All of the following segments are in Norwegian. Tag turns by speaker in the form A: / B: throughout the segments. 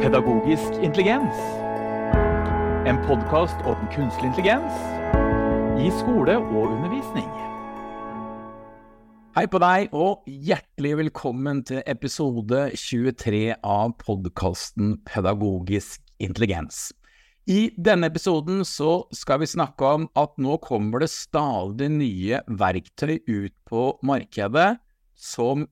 A: Pedagogisk intelligens. En podkast om kunstig intelligens i skole og undervisning. Hei på deg, og hjertelig velkommen til episode 23 av podkasten Pedagogisk intelligens. I denne episoden så skal vi snakke om at nå kommer det stadig nye verktøy ut på markedet som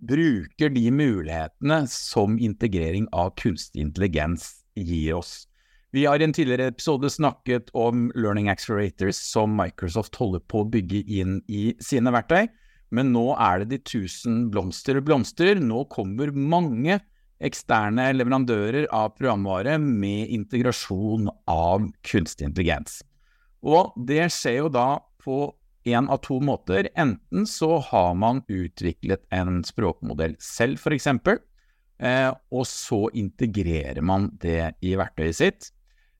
A: bruker de mulighetene som integrering av kunstig intelligens gir oss. Vi har i en tidligere episode snakket om learning accelerators som Microsoft holder på å bygge inn i sine verktøy, men nå er det de tusen blomster blomstrer. Nå kommer mange eksterne leverandører av programvare med integrasjon av kunstig intelligens. Og det skjer jo da på én av to måter. Enten så har man utviklet en språkmodell selv, f.eks., eh, og så integrerer man det i verktøyet sitt.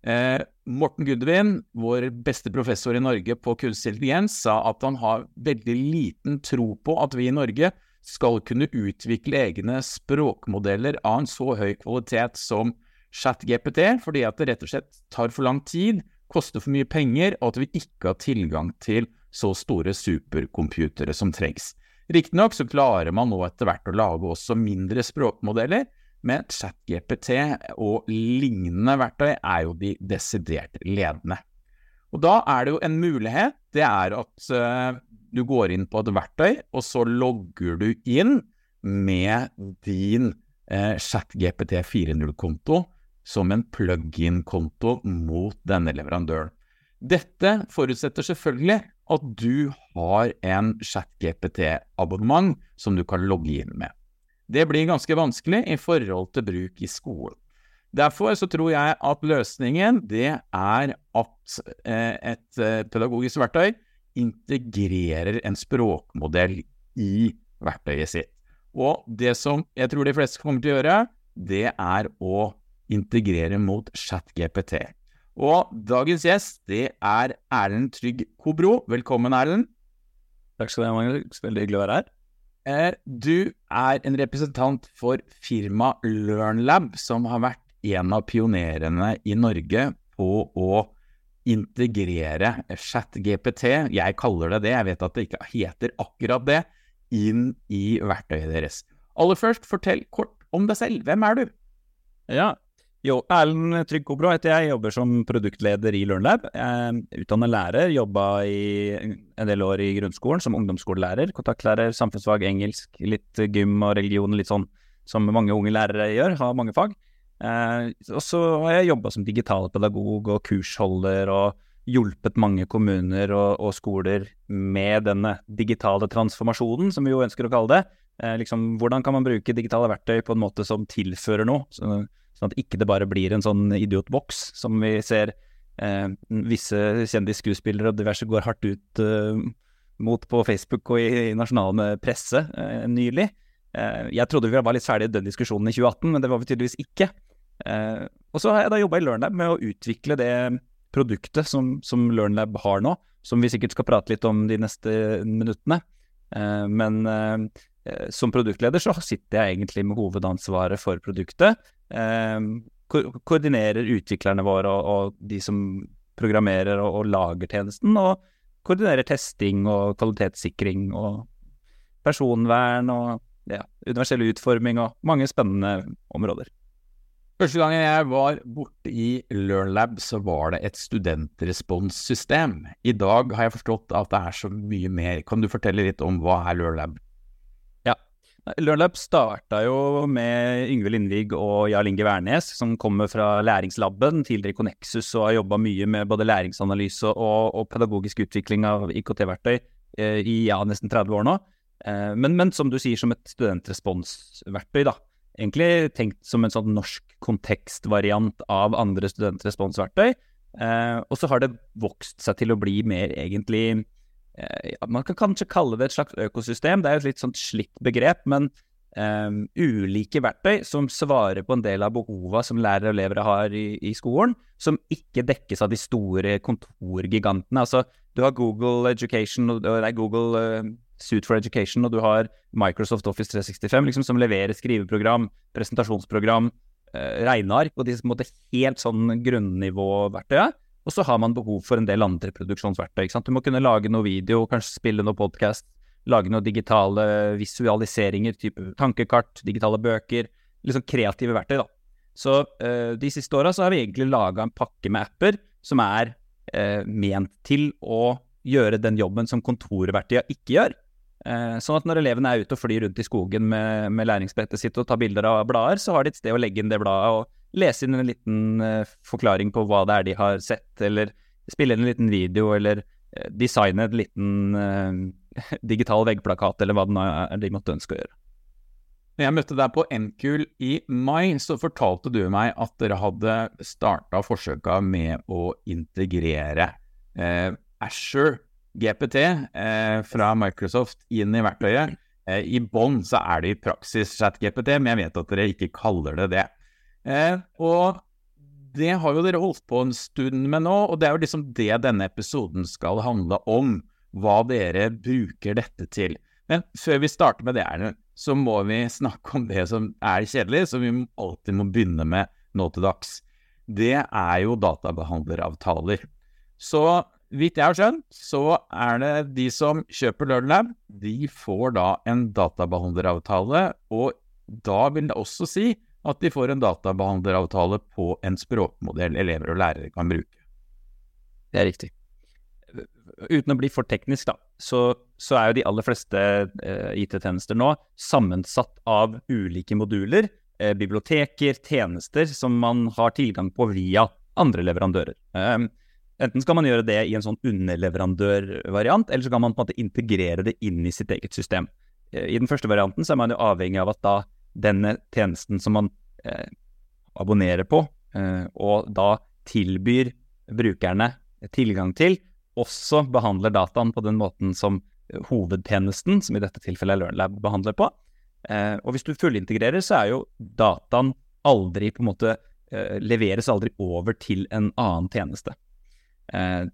A: Eh, Morten Gudvin, vår beste professor i Norge på kunstig intelligens, sa at han har veldig liten tro på at vi i Norge skal kunne utvikle egne språkmodeller av en så høy kvalitet som ChatGPT, fordi at det rett og slett tar for lang tid, koster for mye penger, og at vi ikke har tilgang til så store supercomputere som trengs. Riktignok så klarer man nå etter hvert å lage også mindre språkmodeller, men ChatGPT og lignende verktøy er jo de desidert ledende. Og da er det jo en mulighet, det er at uh, du går inn på et verktøy, og så logger du inn med din uh, ChatGPT 4.0-konto som en plug-in-konto mot denne leverandøren. Dette forutsetter selvfølgelig at du har en ChatGPT-abonnement som du kan logge inn med. Det blir ganske vanskelig i forhold til bruk i skolen. Derfor så tror jeg at løsningen det er at eh, et eh, pedagogisk verktøy integrerer en språkmodell i verktøyet sitt. Og det som jeg tror de fleste kommer til å gjøre, det er å integrere mot ChatGPT. Og dagens gjest, det er Erlend Trygg Kobro. Velkommen, Erlend.
B: Takk skal du ha, Magnus. Veldig hyggelig å være her.
A: Eh, du er en representant for firmaet LearnLab, som har vært en av pionerene i Norge på å integrere ChatGPT, jeg kaller det det, jeg vet at det ikke heter akkurat det, inn i verktøyet deres. Aller først, fortell kort om deg selv. Hvem er du?
B: Ja, jo, Erlend Trygg Kobro heter jeg, jobber som produktleder i LearnLab. Utdannet lærer, jobba i en del år i grunnskolen som ungdomsskolelærer. Kontaktlærer, samfunnsfag, engelsk, litt gym og religion, litt sånn som mange unge lærere gjør, har mange fag. Eh, og så har jeg jobba som digitalpedagog og kursholder og hjulpet mange kommuner og, og, skoler med denne digitale transformasjonen, som vi jo ønsker å kalle det. Eh, liksom, hvordan kan man bruke digitale verktøy på en måte som tilfører noe? Så, Sånn at ikke det bare blir en sånn idiotboks som vi ser eh, visse kjendisskuespillere og diverse går hardt ut eh, mot på Facebook og i, i nasjonal presse eh, nylig. Eh, jeg trodde vi var litt ferdig i den diskusjonen i 2018, men det var vi tydeligvis ikke. Eh, og så har jeg da jobba i LearnLab med å utvikle det produktet som, som LearnLab har nå, som vi sikkert skal prate litt om de neste minuttene. Eh, men som produktleder så sitter jeg egentlig med hovedansvaret for produktet. Eh, ko koordinerer utviklerne våre og, og, de som programmerer og, og, lager tjenesten, og koordinerer testing og kvalitetssikring og personvern og ja, universell utforming og mange spennende områder.
A: Første gangen jeg var borte i LearnLab, så var det et studentresponssystem. I dag har jeg forstått at det er så mye mer. Kan du fortelle litt om hva er LearnLab?
B: LearnLab starta jo med Yngve Lindvig og Jarl Inge Wærnes, som kommer fra Læringslaben, tidligere Connexus, og har jobba mye med både læringsanalyse og, og pedagogisk utvikling av IKT-verktøy eh, i ja, nesten 30 år nå. Eh, men, men, som du sier, som et studentresponsverktøy, da. Egentlig tenkt som en sånn norsk kontekstvariant av andre studentresponsverktøy. Eh, og så har det vokst seg til å bli mer egentlig man kan kanskje kalle det et slags økosystem. Det er jo et litt sånt slitt begrep, men um, ulike verktøy som svarer på en del av behova som lærere og elever har i, i, skolen, som ikke dekkes av de store kontorgigantene. Altså, du har Google Education, nei, Google uh, Suit for Education, og du har Microsoft Office 365, liksom, som leverer skriveprogram, presentasjonsprogram, eh, regneark og på en måte helt sånn grunnivåverktøyet. Og så har man behov for en del andre produksjonsverktøy. ikke sant? Du må kunne lage noe video, kanskje spille noe podkast, lage noen digitale visualiseringer, type tankekart, digitale bøker. Sånn kreative verktøy, da. Så uh, de siste åra så har vi egentlig laga en pakke med apper som er uh, ment til å gjøre den jobben som kontorverktøya ikke gjør. Uh, sånn at når elevene er ute og flyr rundt i skogen med, med læringsbrettet sitt og tar bilder av blader, så har de et sted å legge inn det bladet og lese inn en liten uh, forklaring på hva det er de har sett, eller spille inn en liten video, eller uh, designe en liten uh, digital veggplakat, eller hva det er de måtte ønske å gjøre.
A: Når jeg møtte deg på NKUL i mai, så fortalte du meg at dere hadde starta forsøka med å integrere eh, Asher GPT eh, fra Microsoft inn i verktøyet. Eh, I bånn så er det i praksis ChatGPT, men jeg vet at dere ikke kaller det det. Eh, og det har jo dere holdt på en stund med nå, og det er jo liksom det denne episoden skal handle om. Hva dere bruker dette til. Men før vi starter med det, Erlend, så må vi snakke om det som er kjedelig, som vi alltid må begynne med nå til dags. Det er jo databehandleravtaler. Så vidt jeg har skjønt, så er det de som kjøper LearnLab, de får da en databehandleravtale, og da vil det også si at de får en databehandleravtale på en språkmodell elever og lærere kan bruke.
B: Det er riktig. Uten å bli for teknisk, da, så, så er jo de aller fleste eh, IT-tjenester nå sammensatt av ulike moduler, eh, biblioteker, tjenester som man har tilgang på via andre leverandører. Eh, Enten skal man gjøre det i en sånn underleverandørvariant, eller så kan man på en måte integrere det inn i sitt eget system. Eh, I den første varianten så er man jo avhengig av at da denne tjenesten som man eh, abonnerer på, eh, og da tilbyr brukerne tilgang til, også behandler dataen på den måten som eh, hovedtjenesten, som i dette tilfellet LearnLab, behandler på. Eh, og hvis du fullintegrerer, så er jo dataen aldri på en måte eh, leveres aldri over til en annen tjeneste eh,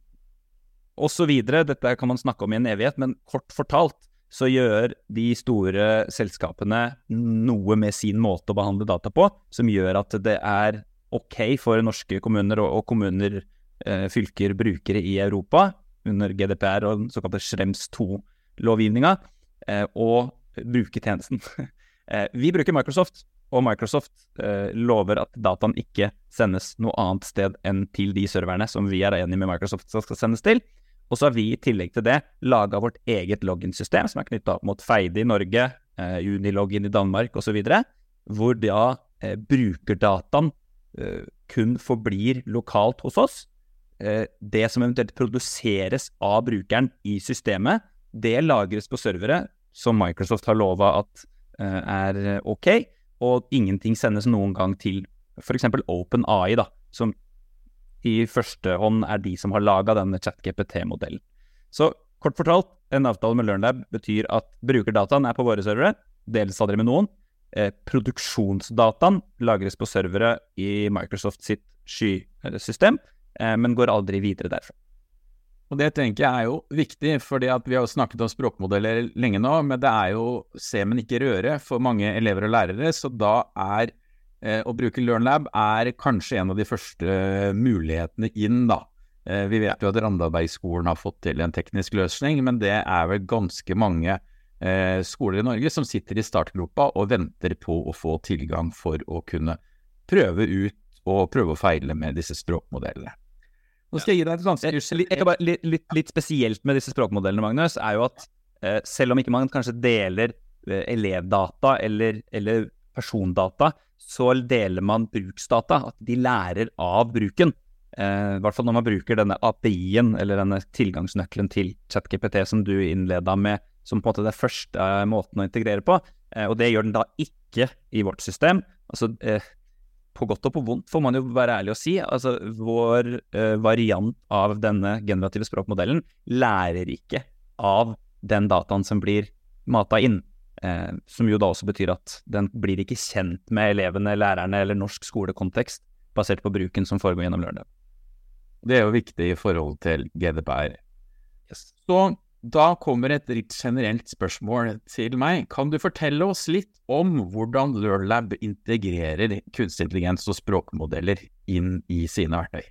B: videre, Dette kan man snakke om i en evighet, men kort fortalt så gjør de store selskapene noe med sin måte å behandle data på, som gjør at det er ok for norske kommuner og, kommuner, eh, fylker, brukere i Europa under GDPR og den såkalte Schrems 2-lovgivninga, eh, å bruke tjenesten. eh, vi bruker Microsoft, og Microsoft lover at dataen ikke sendes noe annet sted enn til de serverne som vi er enige med Microsoft skal sendes til. Og så har vi i tillegg til det laga vårt eget login-system, som er knytta opp mot Feide i Norge, eh, Unilogin i Danmark osv., hvor da eh, brukerdataen eh, kun forblir lokalt hos oss. Eh, det som eventuelt produseres av brukeren i systemet, det lagres på servere som Microsoft har lova at eh, er ok og ingenting sendes noen gang til f.eks. OpenAI, da, som i første hånd er de som har laga denne ChatGPT-modellen. Så kort fortalt, en avtale med LearnLab betyr at brukerdataen er på våre servere, deles aldri med noen. Eh, produksjonsdataen lagres på servere i Microsoft sitt skysystem, eh, men går aldri videre derfra.
A: Og det tenker jeg er jo viktig, fordi vi har jo snakket om språkmodeller lenge nå, men det er jo se, men ikke røre for mange elever og lærere. Så da er eh, å bruke LearnLab er kanskje en av de første mulighetene inn, da. Eh, vi vet jo at Randabergskolen har fått til en teknisk løsning, men det er vel ganske mange eh, skoler i Norge som sitter i startgropa og venter på å få tilgang for å kunne prøve ut og prøve å feile med disse språkmodellene.
B: Nå skal jeg gi deg et ganske litt, litt, litt, litt, spesielt med disse språkmodellene, Magnus, er jo at eh, selv om ikke man kanskje deler eh, elevdata eller, eller, persondata, så deler man bruksdata. At de lærer av bruken. Eh, I hvert fall når man bruker denne API-en, eller denne tilgangsnøkkelen til ChatGPT som du innleda med, som på en måte den første eh, måten å integrere på. Eh, og det gjør den da ikke i vårt system. Altså, på godt og på vondt, får man jo være ærlig å si. Altså, vår variant av denne generative språkmodellen lærer ikke av den dataen som blir mata inn. Uh, som jo da også betyr at den blir ikke kjent med elevene, lærerne eller norsk skolekontekst, basert på bruken som foregår gjennom Lørdag.
A: Det er jo viktig i forhold til GDPR. Yes. Så Da kommer et litt generelt spørsmål til meg. Kan du fortelle oss litt om hvordan LearnLab integrerer kunstig intelligens og språkmodeller inn i sine verktøy?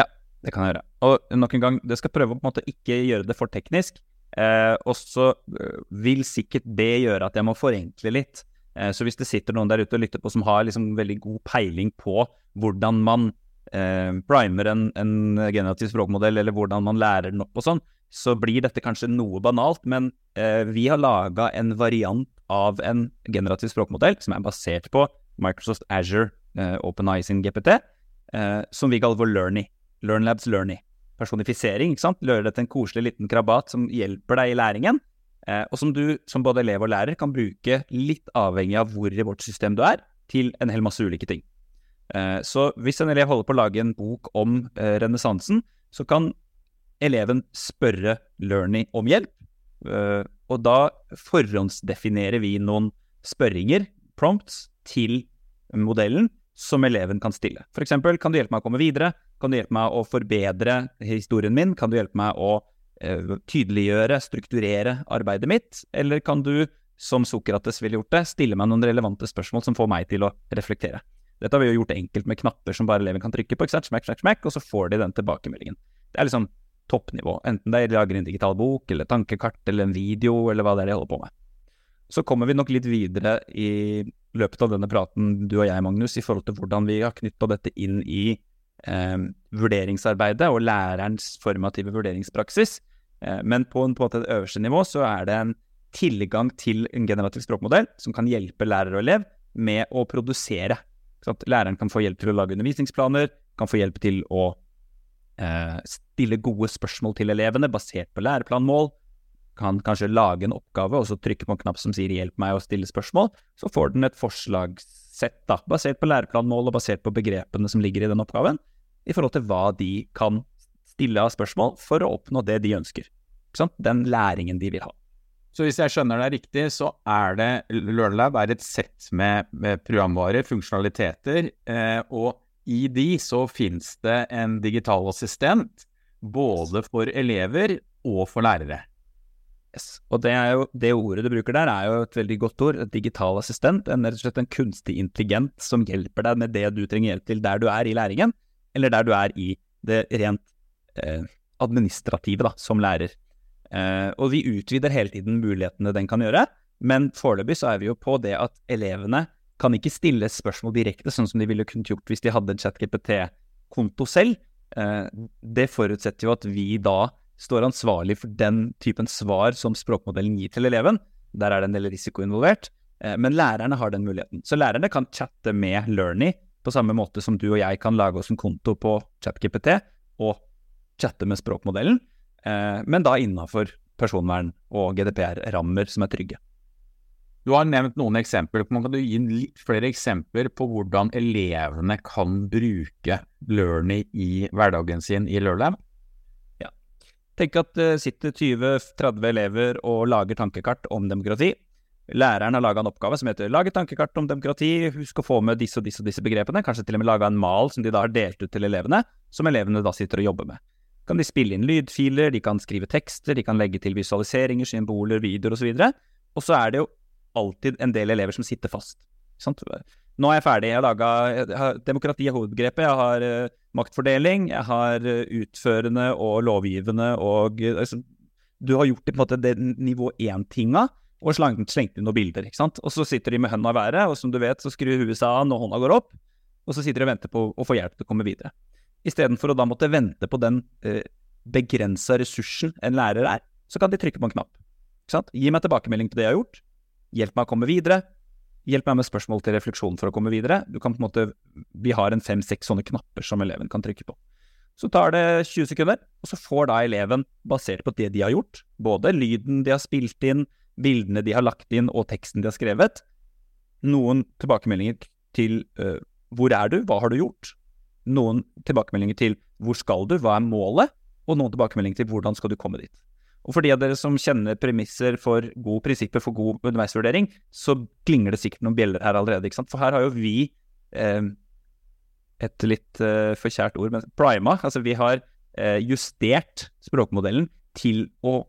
B: Ja, det kan jeg gjøre. Og nok en gang, det skal prøve å på en måte ikke gjøre det for teknisk. Eh, og så eh, vil sikkert det gjøre at jeg må forenkle litt. Eh, så hvis det sitter noen der ute og lytter på som har liksom veldig god peiling på hvordan man eh, primer en, en generativ språkmodell, eller hvordan man lærer den opp og sånn, så blir dette kanskje noe banalt, men eh, vi har laga en variant av en generativ språkmodell som er basert på Microsoft Azure eh, OpenEye sin GPT, eh, som vi kaller for Learny. LearnLabs Learny. Personifisering, ikke sant. Gjøre det til en koselig liten krabat som hjelper deg i læringen, eh, og som du som både elev og lærer kan bruke litt avhengig av hvor i vårt system du er, til en hel masse ulike ting. Eh, så hvis en elev holder på å lage en bok om eh, renessansen, så kan eleven spørre Learny om hjelp. Eh, og da forhåndsdefinerer vi noen spørringer, prompts, til modellen som eleven kan stille. Eksempel, kan du hjelpe meg å komme videre? Kan du hjelpe meg å forbedre historien min? Kan du hjelpe meg å uh, tydeliggjøre, strukturere arbeidet mitt? Eller kan du, som Sokrates ville gjort det, stille meg noen relevante spørsmål som får meg til å reflektere? Dette har vi jo gjort enkelt med knapper som bare eleven kan trykke på? Smack, smack, smack, og så får de den tilbakemeldingen. Det er liksom toppnivå. Enten det er lager en digital bok, eller tankekart, eller en video, eller hva det er de holder på med. Så kommer vi nok litt videre i løpet av denne praten, du og jeg, Magnus, i forhold til hvordan vi har knytta dette inn i eh, vurderingsarbeidet og lærerens formative vurderingspraksis. Eh, men på, en, på et øverste nivå så er det en tilgang til en generativ språkmodell som kan hjelpe lærer og elev med å produsere. Læreren kan få hjelp til å lage undervisningsplaner, kan få hjelp til å eh, stille gode spørsmål til elevene basert på læreplanmål. Kan kanskje lage en oppgave og så trykke på en knapp som sier 'hjelp meg å stille spørsmål'. Så får den et forslagssett da, basert på læreplanmål og basert på begrepene som ligger i den oppgaven, i forhold til hva de kan stille av spørsmål for å oppnå det de ønsker. Den læringen de vil ha.
A: Så hvis jeg skjønner deg riktig, så er det LearnLab er et sett med, med programvare, funksjonaliteter, eh, og i de så finnes det en digital assistent både for elever og for lærere.
B: Yes. Og det, jo, det, ordet du bruker der, er jo et veldig godt ord. Et digital assistent. En, rett og slett en kunstig intelligent som hjelper deg med det du trenger hjelp til der du er i læringen, eller der du er i det rent eh, administrative da, som lærer. Eh, og vi utvider hele tiden mulighetene den kan gjøre, men foreløpig så er vi jo på det at elevene kan ikke stille spørsmål direkte, sånn som de ville kunnet gjort hvis de hadde en ChatGPT-konto selv. Eh, det forutsetter jo at vi da står ansvarlig for den typen svar som språkmodellen gir til eleven. Der er det en del risiko involvert. Eh, men lærerne har den muligheten. Så lærerne kan chatte med Learny på samme måte som du og jeg kan lage oss en konto på ChatGPT og chatte med språkmodellen, eh, men da innafor personvern og GDPR-rammer som er trygge.
A: Du har nevnt noen eksempler. Kan du gi litt flere eksempler på hvordan elevene kan bruke Learny i hverdagen sin i LearnLab?
B: Tenk at det sitter 20-30 elever og lager tankekart om demokrati. Læreren har laga en oppgave som heter 'Lag et tankekart om demokrati', husk å få med disse og disse og disse begrepene. Kanskje til og med laga en mal som de da har delt ut til elevene, som elevene da sitter og jobber med. Kan de spille inn lydfiler, de kan skrive tekster, de kan legge til visualiseringer, symboler, videoer osv. Og så er det jo alltid en del elever som sitter fast. Sant? Nå er jeg ferdig. Jeg har laga Demokrati er hovedbegrepet. Jeg har uh, maktfordeling. Jeg har uh, utførende og lovgivende og uh, altså, Du har gjort det på en måte det nivå én-tinga og slengt inn noen bilder. ikke sant? Og så sitter de med hønda i været, og som du vet, så skrur huet seg av når hånda går opp. Og så sitter de og venter på å få hjelp til å komme videre. Istedenfor å da måtte vente på den eh, begrensa ressursen en lærer er, så kan de trykke på en knapp. Ikke sant? Gi meg tilbakemelding på det jeg har gjort. Hjelp meg å komme videre. Hjelp meg med spørsmål til refleksjon for å komme videre. Du kan på en måte, Vi har en fem-seks sånne knapper som eleven kan trykke på. Så tar det 20 sekunder, og så får da eleven, basert på det de har gjort, både lyden de har spilt inn, bildene de har lagt inn og teksten de har skrevet, noen tilbakemeldinger til uh, hvor er du, hva har du gjort, noen tilbakemeldinger til hvor skal du, hva er målet, og noen tilbakemeldinger til hvordan skal du komme dit. Og for de av dere som kjenner premisser for gode prinsipper for god underveisvurdering, så klinger det sikkert noen bjeller her allerede. ikke sant? For her har jo vi eh, et litt eh, forkjært ord, men prima. Altså vi har eh, justert språkmodellen til å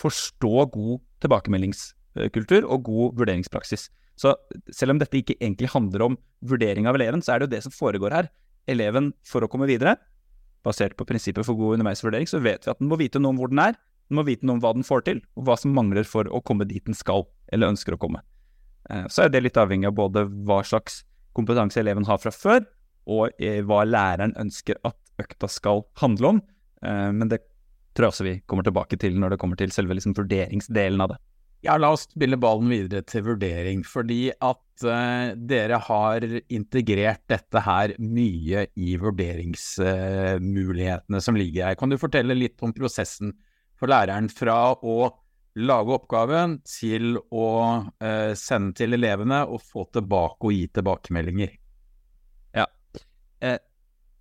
B: forstå god tilbakemeldingskultur og god vurderingspraksis. Så selv om dette ikke egentlig handler om vurdering av eleven, så er det jo det som foregår her. Eleven, for å komme videre, basert på prinsippet for god underveisvurdering, så vet vi at den må vite noe om hvor den er, den må vite noe om hva den får til, og hva som mangler for å komme dit den skal, eller ønsker å komme. Eh, så er det litt avhengig av både hva slags kompetanse eleven har fra før, og eh, hva læreren ønsker at økta skal handle om. Eh, men det tror jeg også vi kommer tilbake til når det kommer til selve liksom vurderingsdelen av det.
A: Ja, la oss spille ballen videre til vurdering, fordi at uh, dere har integrert dette her mye i vurderingsmulighetene uh, som ligger her. Kan du fortelle litt om prosessen for læreren fra å lage oppgaven til å eh, sende til elevene og få tilbake og gi tilbakemeldinger?
B: Ja,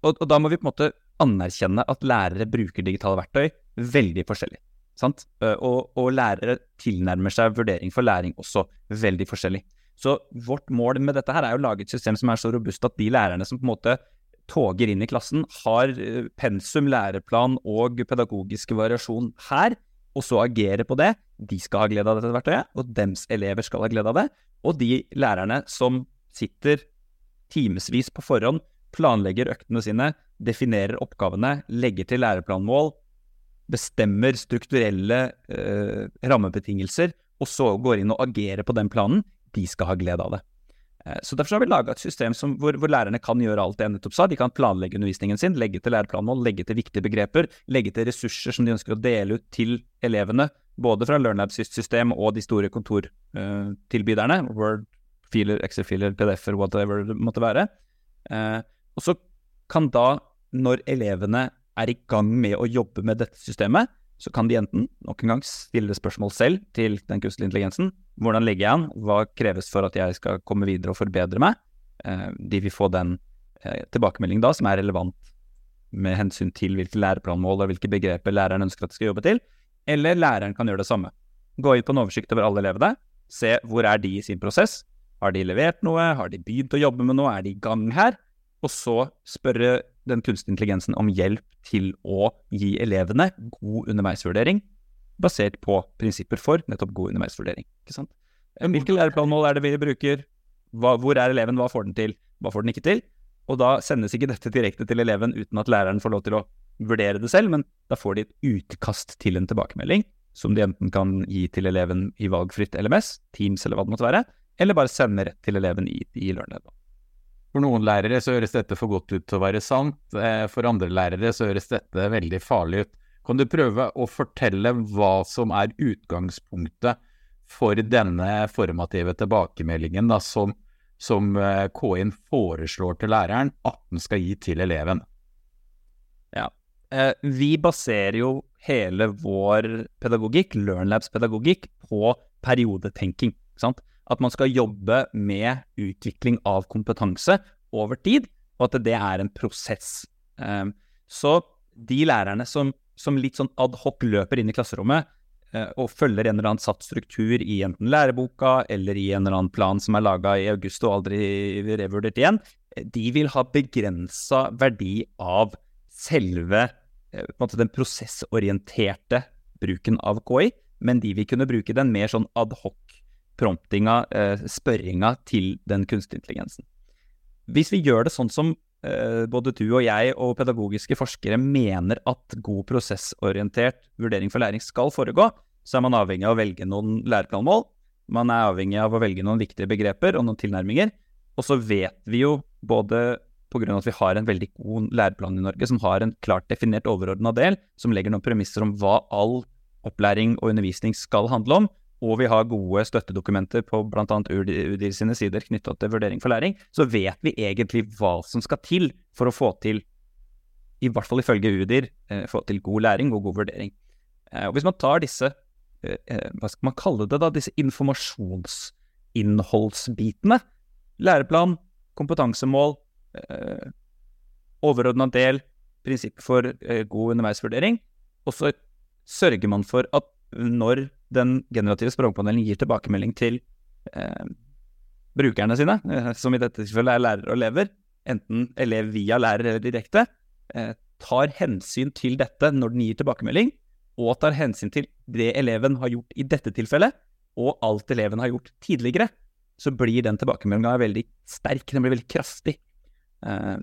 B: og, og da må vi på en måte anerkjenne at lærere bruker digitale verktøy veldig forskjellig. Sant? Eh, og, og, lærere tilnærmer seg vurdering for læring også veldig forskjellig. Så vårt mål med dette her er å lage et system som er så robust at de lærerne som på en måte toger inn i klassen, har eh, pensum, læreplan og pedagogisk variasjon her, og så agerer på det, de skal ha glede av dette verktøyet, og dems elever skal ha glede av det. Og de lærerne som sitter timevis på forhånd, planlegger øktene sine, definerer oppgavene, legger til læreplanmål, bestemmer strukturelle eh, rammebetingelser, og så går inn og agerer på den planen, de skal ha glede av det. Eh, så Derfor har vi laga et system som, hvor, hvor, lærerne kan gjøre alt det jeg nettopp sa. De kan planlegge undervisningen sin, legge til læreplanmål, legge til viktige begreper, legge til ressurser som de ønsker å dele ut til elevene, både fra LearnLab-system og de store kontortilbyderne, uh, Word, filer, Excel-filer, PDF-er, whatever det måtte være. Uh, og så kan da, når elevene er i gang med å jobbe med dette systemet, så kan de enten nok en gang stille spørsmål selv til den kunstige intelligensen. Hvordan legger jeg an? Hva kreves for at jeg skal komme videre og forbedre meg? Eh, de vil få den tilbakemeldingen da som er relevant med hensyn til hvilke læreplanmål og hvilke begreper læreren ønsker at de skal jobbe til. Eller læreren kan gjøre det samme. Gå inn på en oversikt over alle elevene. Se hvor er de i sin prosess. Har de levert noe? Har de begynt å jobbe med noe? Er de i gang her? Og så spørre den kunstige intelligensen om hjelp til å gi elevene god underveisvurdering, basert på prinsipper for nettopp god underveisvurdering. Ikke sant? Hvilke læreplanmål er det vi bruker? Hva, hvor er eleven? Hva får den til? Hva får den ikke til? Og da sendes ikke dette direkte til eleven uten at læreren får lov til å vurdere det selv, men da får de et utkast til en tilbakemelding, som de enten kan gi til eleven i valgfritt LMS, Teams eller hva det måtte være, eller bare sende rett til eleven i, i LearnLab.
A: For noen lærere så høres dette for godt ut til å være sant, eh, for andre lærere så høres dette veldig farlig ut. Kan du prøve å fortelle hva som er utgangspunktet for denne formative tilbakemeldingen da, som, som eh, KI-en foreslår til læreren at den skal gi til eleven?
B: Ja, eh, vi baserer jo hele vår pedagogikk, LearnLabs pedagogikk, på periodetenking. Sant? At man skal jobbe med utvikling av kompetanse over tid, og at det er en prosess. Ehm, så de lærerne som, som litt sånn adhoc løper inn i klasserommet eh, og følger en eller annen satt struktur i enten læreboka eller i en eller annen plan som er laga i august og aldri revurdert igjen, eh, de vil ha begrensa verdi av selve eh, den prosessorienterte bruken av KI, men de vil kunne bruke den mer sånn adhoc promptinga, eh, spørringa til den kunstige intelligensen. Hvis vi gjør det sånn som eh, både du og jeg og pedagogiske forskere mener at god prosessorientert vurdering for læring skal foregå, så er man avhengig av å velge noen læreplanmål. Man er avhengig av å velge noen viktige begreper og noen tilnærminger. Og så vet vi jo både pga. at vi har en veldig god læreplan i Norge som har en klart definert overordna del, som legger noen premisser om hva all opplæring og undervisning skal handle om, og vi har gode støttedokumenter på bl.a. UDIR sine sider knytta til vurdering for læring, så vet vi egentlig hva som skal til for å få til, i hvert fall ifølge UDIR, eh, få til god læring og god vurdering. Eh, og Hvis man tar disse, eh, hva skal man kalle det da, disse informasjonsinnholdsbitene, læreplan, kompetansemål, overordna del, prinsipp for god underveisvurdering, og så sørger man for at når den generative språkpanelen gir tilbakemelding til eh, brukerne sine, eh, som i dette tilfellet er lærere og elever, enten elev via lærer eller direkte, eh, tar hensyn til dette når den gir tilbakemelding, og tar hensyn til det eleven har gjort i dette tilfellet, og alt eleven har gjort tidligere, så blir den tilbakemeldinga veldig sterk. Den blir veldig kraftig. Uh,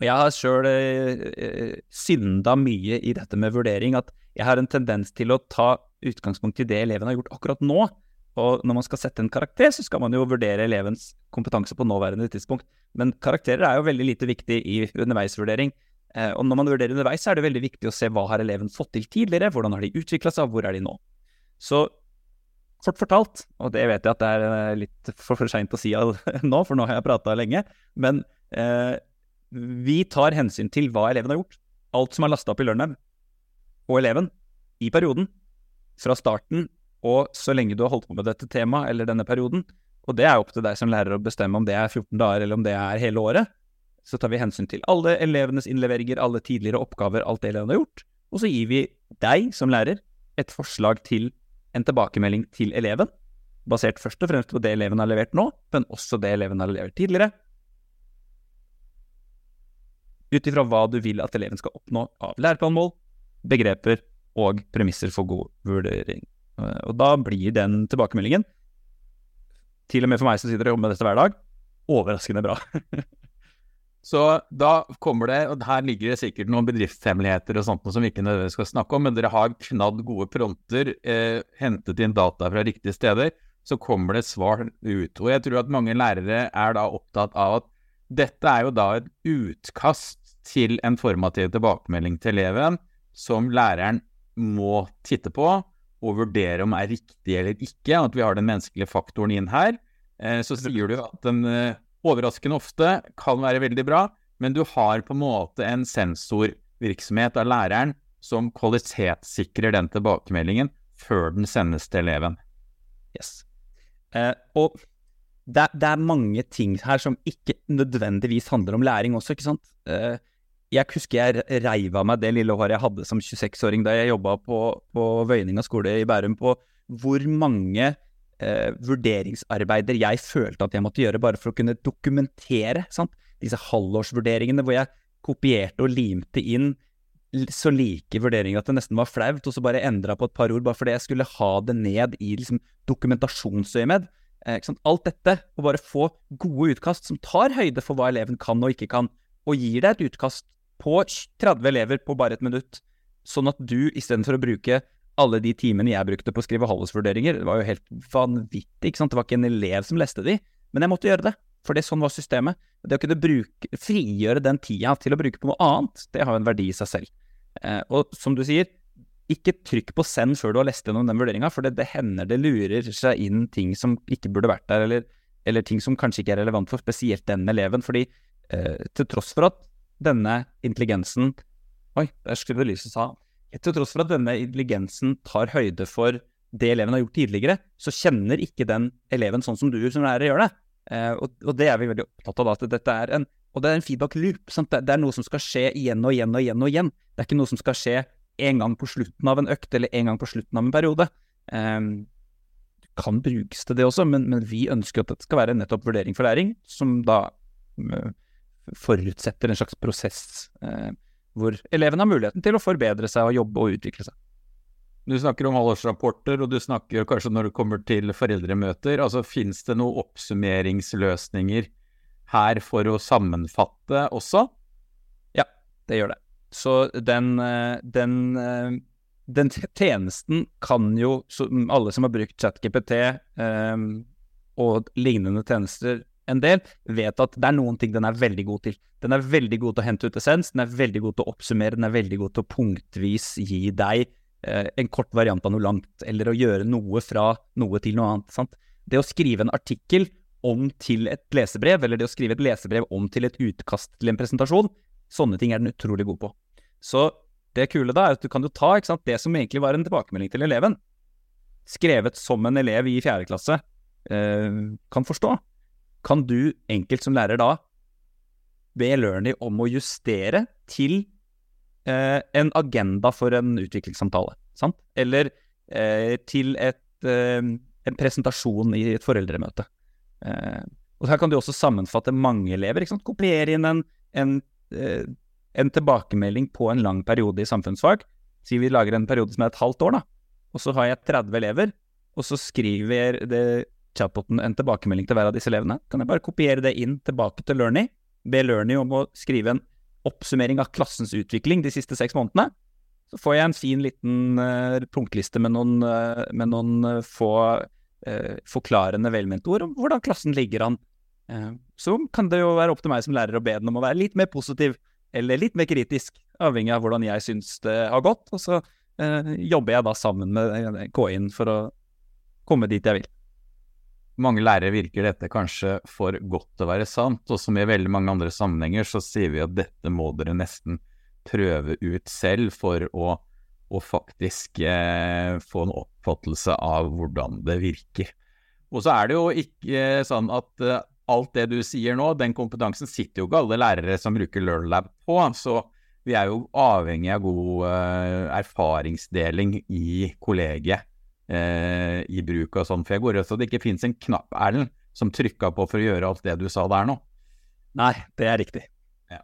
B: jeg har sjøl uh, synda mye i dette med vurdering, at jeg har en tendens til å ta utgangspunkt i det eleven har gjort akkurat nå. Og når man skal sette en karakter, så skal man jo vurdere elevens kompetanse på nåværende tidspunkt. Men karakterer er jo veldig lite viktig i underveisvurdering. Eh, og når man vurderer underveis, så er det veldig viktig å se hva har eleven fått til tidligere, hvordan har de utvikla seg, og hvor er de nå. Så kort fortalt, og det vet jeg at det er eh, litt for, seint å si nå, for nå har jeg prata lenge, men eh, vi tar hensyn til hva eleven har gjort. Alt som er lasta opp i LearnLab, og eleven, i perioden. Fra starten og så lenge du har holdt på med dette temaet eller denne perioden. Og det er opp til deg som lærer å bestemme om det er 14 dager eller om det er hele året så tar vi hensyn til alle elevenes innleveringer, alle tidligere oppgaver, alt det elevene har gjort. Og så gir vi deg som lærer et forslag til en tilbakemelding til eleven, basert først og fremst på det eleven har levert nå, men også det eleven har levert tidligere. Ut ifra hva du vil at eleven skal oppnå av læreplanmål, begreper og premisser for god vurdering. Og da blir den tilbakemeldingen, til og med for meg som sitter og jobber med dette hver dag, overraskende bra.
A: Så da kommer det, og her ligger det sikkert noen bedriftshemmeligheter og sånt som vi ikke nødvendigvis skal snakke om, men dere har knadd gode pronter, eh, hentet inn data fra riktige steder, så kommer det svar ut. Og jeg tror at mange lærere er da opptatt av at dette er jo da et utkast til en formativ tilbakemelding til eleven som læreren må titte på og vurdere om er riktig eller ikke, at vi har den menneskelige faktoren inn her. Eh, så sier du at den eh, overraskende ofte, kan være veldig bra, men du har på en måte en sensorvirksomhet av læreren som kvalitetssikrer den tilbakemeldingen før den sendes til eleven.
B: Yes. Eh, og det, det, er mange ting her som ikke nødvendigvis handler om læring også, ikke sant. Eh, jeg husker jeg reiv av meg det lille håret jeg hadde som 26-åring da jeg jobba på, på Vøyninga skole i Bærum, på hvor mange eh, vurderingsarbeider jeg følte at jeg måtte gjøre bare for å kunne dokumentere sant? disse halvårsvurderingene hvor jeg kopierte og limte inn så like vurderinger at det nesten var flaut, og så bare endra på et par ord bare fordi jeg skulle ha det ned i liksom, dokumentasjonsøyemed. Eh, Alt dette, å bare få gode utkast som tar høyde for hva eleven kan og ikke kan, og gir deg et utkast på 30 elever på bare et minutt, sånn at du istedenfor å bruke alle de timene jeg brukte på å skrive halvårsvurderinger, det var jo helt vanvittig. ikke sant? Det var ikke en elev som leste de, men jeg måtte gjøre det. For det sånn var systemet. Det å kunne bruke, frigjøre den tida til å bruke på noe annet, det har jo en verdi i seg selv. Eh, og som du sier, ikke trykk på send før du har lest gjennom den vurderinga, for det, det, hender det lurer seg inn ting som ikke burde vært der, eller, eller ting som kanskje ikke er relevant for spesielt den eleven. Fordi eh, til tross for at denne intelligensen Oi, der skrudde lyset sa til tross for at denne intelligensen tar høyde for det eleven har gjort tidligere, så kjenner ikke den eleven sånn som du som lærer gjør det. Eh, og, og, det er vi veldig opptatt av. at dette er en, Og det er en feedback loop. Det, det, er noe som skal skje igjen og igjen og igjen og igjen. Det er ikke noe som skal skje en gang på slutten av en økt eller en gang på slutten av en periode. Eh, det kan brukes til det også, men, men, vi ønsker at det skal være nettopp vurdering for læring, som da uh, forutsetter en slags prosess. eh, hvor elevene har muligheten til å forbedre seg og jobbe og utvikle seg.
A: Du snakker om halvårsrapporter, og du snakker kanskje når det kommer til foreldremøter. altså Fins det noen oppsummeringsløsninger her for å sammenfatte også?
B: Ja, det gjør det. Så den, eh, den, eh, den tjenesten kan jo, alle som har brukt ChatGPT eh, og lignende tjenester, en del, vet at det er noen ting den er veldig god til. Den er veldig god til å hente ut essens, den er veldig god til å oppsummere, den er veldig god til å punktvis gi deg eh, en kort variant av noe langt, eller å gjøre noe fra noe til noe annet. Sant? Det å skrive en artikkel om til et lesebrev, eller det å skrive et lesebrev om til et utkast til en presentasjon, sånne ting er den utrolig god på. Så det kule da er at du kan jo ta sant, det som egentlig var en tilbakemelding til eleven, skrevet som en elev i fjerde klasse eh, kan forstå, kan du enkelt som lærer da be Learny om å justere til eh, en agenda for en utviklingssamtale, sant? Eller eh, til et, eh, en presentasjon i et foreldremøte. Eh, og Her kan du også sammenfatte mange elever. ikke sant? Kopiere inn en, en, eh, en tilbakemelding på en lang periode i samfunnsfag. Si vi lager en periode som er et halvt år, da. Og så har jeg 30 elever, og så skriver det chatboten en tilbakemelding til hver av disse elevene. Kan jeg bare kopiere det inn tilbake til Learny, be Learny om å skrive en oppsummering av klassens utvikling de siste seks månedene. Så får jeg en fin liten uh, punktliste med noen, uh, med noen uh, få forklarende velmente ord om hvordan klassen ligger an. så kan det jo være opp til meg som lærer å be den om å være litt mer positiv eller litt mer kritisk, avhengig av hvordan jeg syns det har gått. Og så jobber jeg da sammen med KI-en for å komme dit jeg vil
A: mange lærere virker dette kanskje for godt til å være sant, og som i veldig mange andre sammenhenger så sier vi at dette må dere nesten prøve ut selv for å, å faktisk eh, få en oppfattelse av hvordan det virker. Og så er det jo ikke sånn at eh, alt det du sier nå, den kompetansen sitter jo ikke alle lærere som bruker LearnLab på. så vi er jo avhengig av god uh, erfaringsdeling i kollegiet eh, i bruk og sånn. For jeg går ut fra det ikke finnes en knapp, Erlend, som trykka på for å gjøre alt det du sa der nå.
B: Nei, det er riktig. Ja.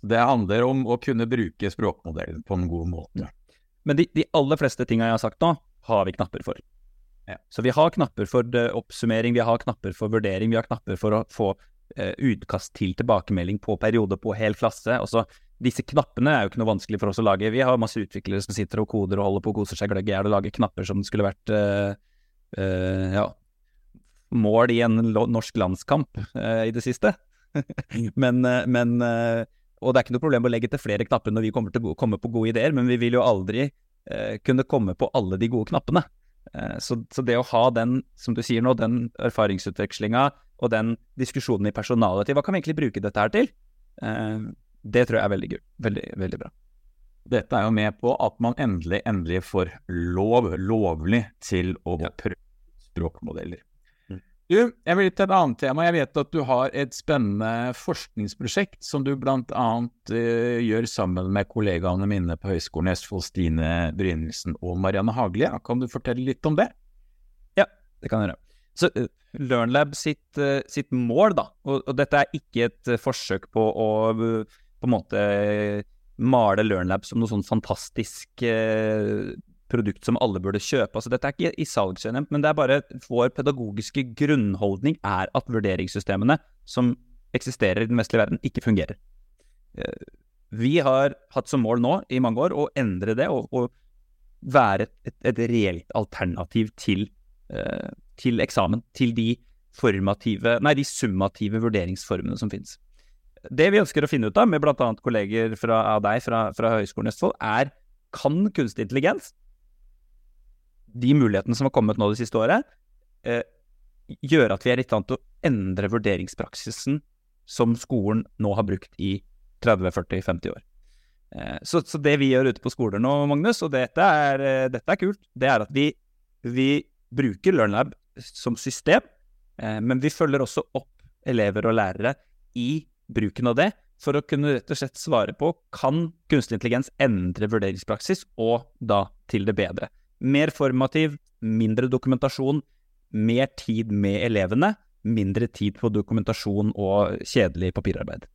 A: Det handler om å kunne bruke språkmodellen på en god måte.
B: Men de, de aller fleste tinga jeg har sagt nå, har vi knapper for. Ja. Så vi har knapper for eh, oppsummering, vi har knapper for vurdering, vi har knapper for å få eh, utkast til tilbakemelding på periode på hel klasse. Og så disse knappene er jo ikke noe vanskelig for oss å lage. Vi har masse utviklere som sitter og koder og holder på og koser seg gløgg i hjel og lager knapper som skulle vært uh, uh, ja, mål i en norsk landskamp uh, i det siste. men, men Og det er ikke noe problem å legge til flere knapper når vi kommer til å komme på gode ideer, men vi vil jo aldri kunne komme på alle de gode knappene. Så, så, det å ha den, som du sier nå, den erfaringsutvekslinga og den diskusjonen i personalet til hva kan vi egentlig bruke dette her til? Det tror jeg er veldig gøy. Veldig, veldig bra.
A: Dette er jo med på at man endelig, endelig får lov, lovlig, til å ja. prøve språkmodeller. Mm. Du, jeg vil til et annet tema. Jeg vet at du har et spennende forskningsprosjekt som du bl.a. Uh, eh, gjør sammen med kollegaene mine på Høgskolen i Østfold, Stine Brynildsen og Marianne Haglie. Kan du fortelle litt om det?
B: Ja, det kan jeg gjøre. Så uh, LearnLab sitt, uh, sitt, mål, da, og, og, dette er ikke et forsøk på å på en måte male LearnLab som noe sånn fantastisk eh, produkt som alle burde kjøpe. Altså, dette er ikke i salgsøyemed, men det er bare vår pedagogiske grunnholdning er at vurderingssystemene som eksisterer i den vestlige verden, ikke fungerer. Eh, vi har hatt som mål nå i mange år å endre det og, og være et, et, reelt alternativ til, eh, til eksamen. Til de formative, nei, de summative vurderingsformene som finnes det vi ønsker å finne ut av, med bl.a. kolleger fra, av deg fra, fra Høgskolen Østfold, er kan kunstig intelligens, de mulighetene som har kommet nå det siste året, eh, gjøre at vi er i stand til å endre vurderingspraksisen som skolen nå har brukt i 30-40-50 år. Eh, så, så, det vi gjør ute på skoler nå, Magnus, og dette er, eh, dette er kult, det er at vi, vi bruker LearnLab som system, eh, men vi følger også opp elever og lærere i bruken av det for å kunne rett og slett svare på kan kunstig intelligens endre vurderingspraksis, og da til det bedre. Mer formativ, mindre dokumentasjon, mer tid med elevene, mindre tid på dokumentasjon og kjedelig papirarbeid.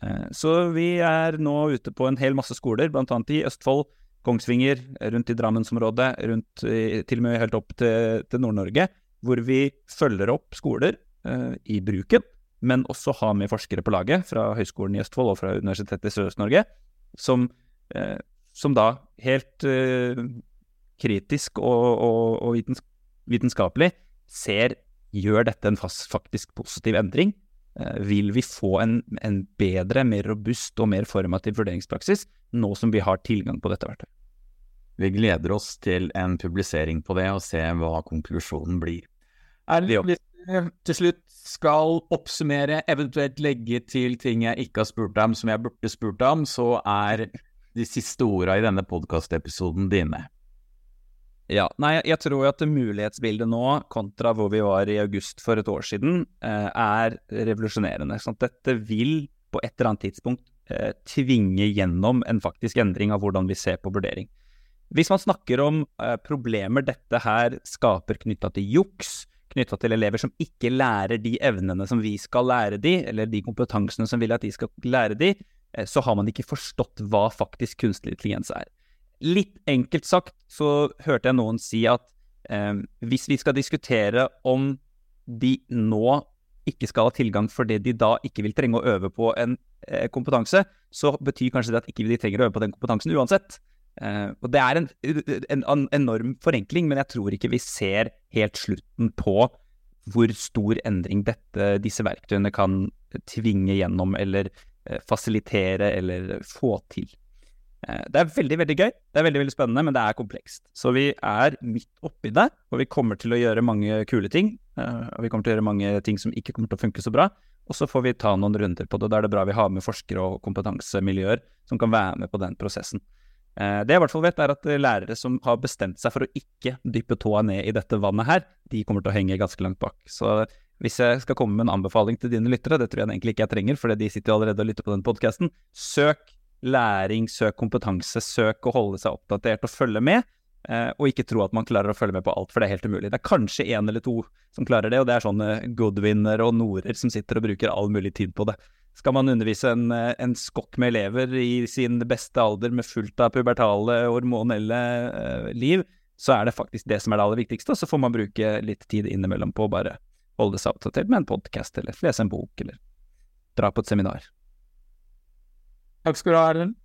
B: Eh, så vi er nå ute på en hel masse skoler, bl.a. i Østfold, Kongsvinger, rundt i Drammensområdet, rundt til og med helt opp til, til Nord-Norge, hvor vi følger opp skoler uh, i bruken men også ha med forskere på laget fra Høgskolen i Østfold og fra Universitetet i Sørøst-Norge, som, eh, som, da helt eh, kritisk og, og, og vitens, vitenskapelig ser gjør dette en fast, faktisk positiv endring. Eh, vil vi få en, en, bedre, mer robust og mer formativ vurderingspraksis nå som vi har tilgang på dette verktøyet?
A: Vi gleder oss til en publisering på det, og se hva konklusjonen blir. Er det, til slutt skal oppsummere, eventuelt legge til ting jeg ikke har spurt om som jeg burde spurt om, så er de siste orda i denne podkastepisoden dine.
B: Ja, nei, jeg tror at mulighetsbildet nå, kontra hvor vi var i august for et år siden, eh, er revolusjonerende. Sånn dette vil på et eller annet tidspunkt eh, tvinge gjennom en faktisk endring av hvordan vi ser på vurdering. Hvis man snakker om eh, problemer dette her skaper knytta til juks, knytta til elever som ikke lærer de evnene som vi skal lære de, eller de kompetansene som vil at de skal lære de, eh, så har man ikke forstått hva faktisk kunstig intelligens er. litt enkelt sagt så hørte jeg noen si at eh, hvis vi skal diskutere om de nå ikke skal ha tilgang fordi de da ikke vil trenge å øve på en eh, kompetanse, så betyr kanskje det at ikke de trenger å øve på den kompetansen uansett. Eh, og Det er en, en, en, enorm forenkling, men jeg tror ikke vi ser helt slutten på hvor stor endring dette, disse verktøyene kan tvinge gjennom eller uh, fasilitere eller få til. Uh, det er veldig veldig gøy, det er veldig veldig spennende, men det er komplekst. Så vi er midt oppi det, og vi kommer til å gjøre mange kule ting. Og vi kommer til å gjøre mange ting som ikke kommer til å funke så bra. Og så får vi ta noen runder på det. Da er det bra vi har med forskere og kompetansemiljøer som kan være med på den prosessen. Eh, det jeg i hvert fall vet, er at lærere som har bestemt seg for å ikke dyppe tåa ned i dette vannet her, de kommer til å henge ganske langt bak. Så hvis jeg skal komme med en anbefaling til dine lyttere, det tror jeg egentlig ikke jeg trenger, for de sitter jo allerede og lytter på den podkasten, søk læring, søk kompetanse, søk å holde seg oppdatert og følge med. Eh, og ikke tro at man klarer å følge med på alt, for det er helt umulig. Det er kanskje én eller to som klarer det, og det er sånne Goodwinner og Norer som sitter og bruker all mulig tid på det. Skal man undervise en, eh, en skokk med elever i sin beste alder med fullt av pubertale, hormonelle eh, liv, så er det faktisk det som er det aller viktigste. Og så får man bruke litt tid innimellom på å bare holde seg oppdatert med en podkast eller lese en bok eller dra på et seminar.
A: Takk skal du ha, Erlend.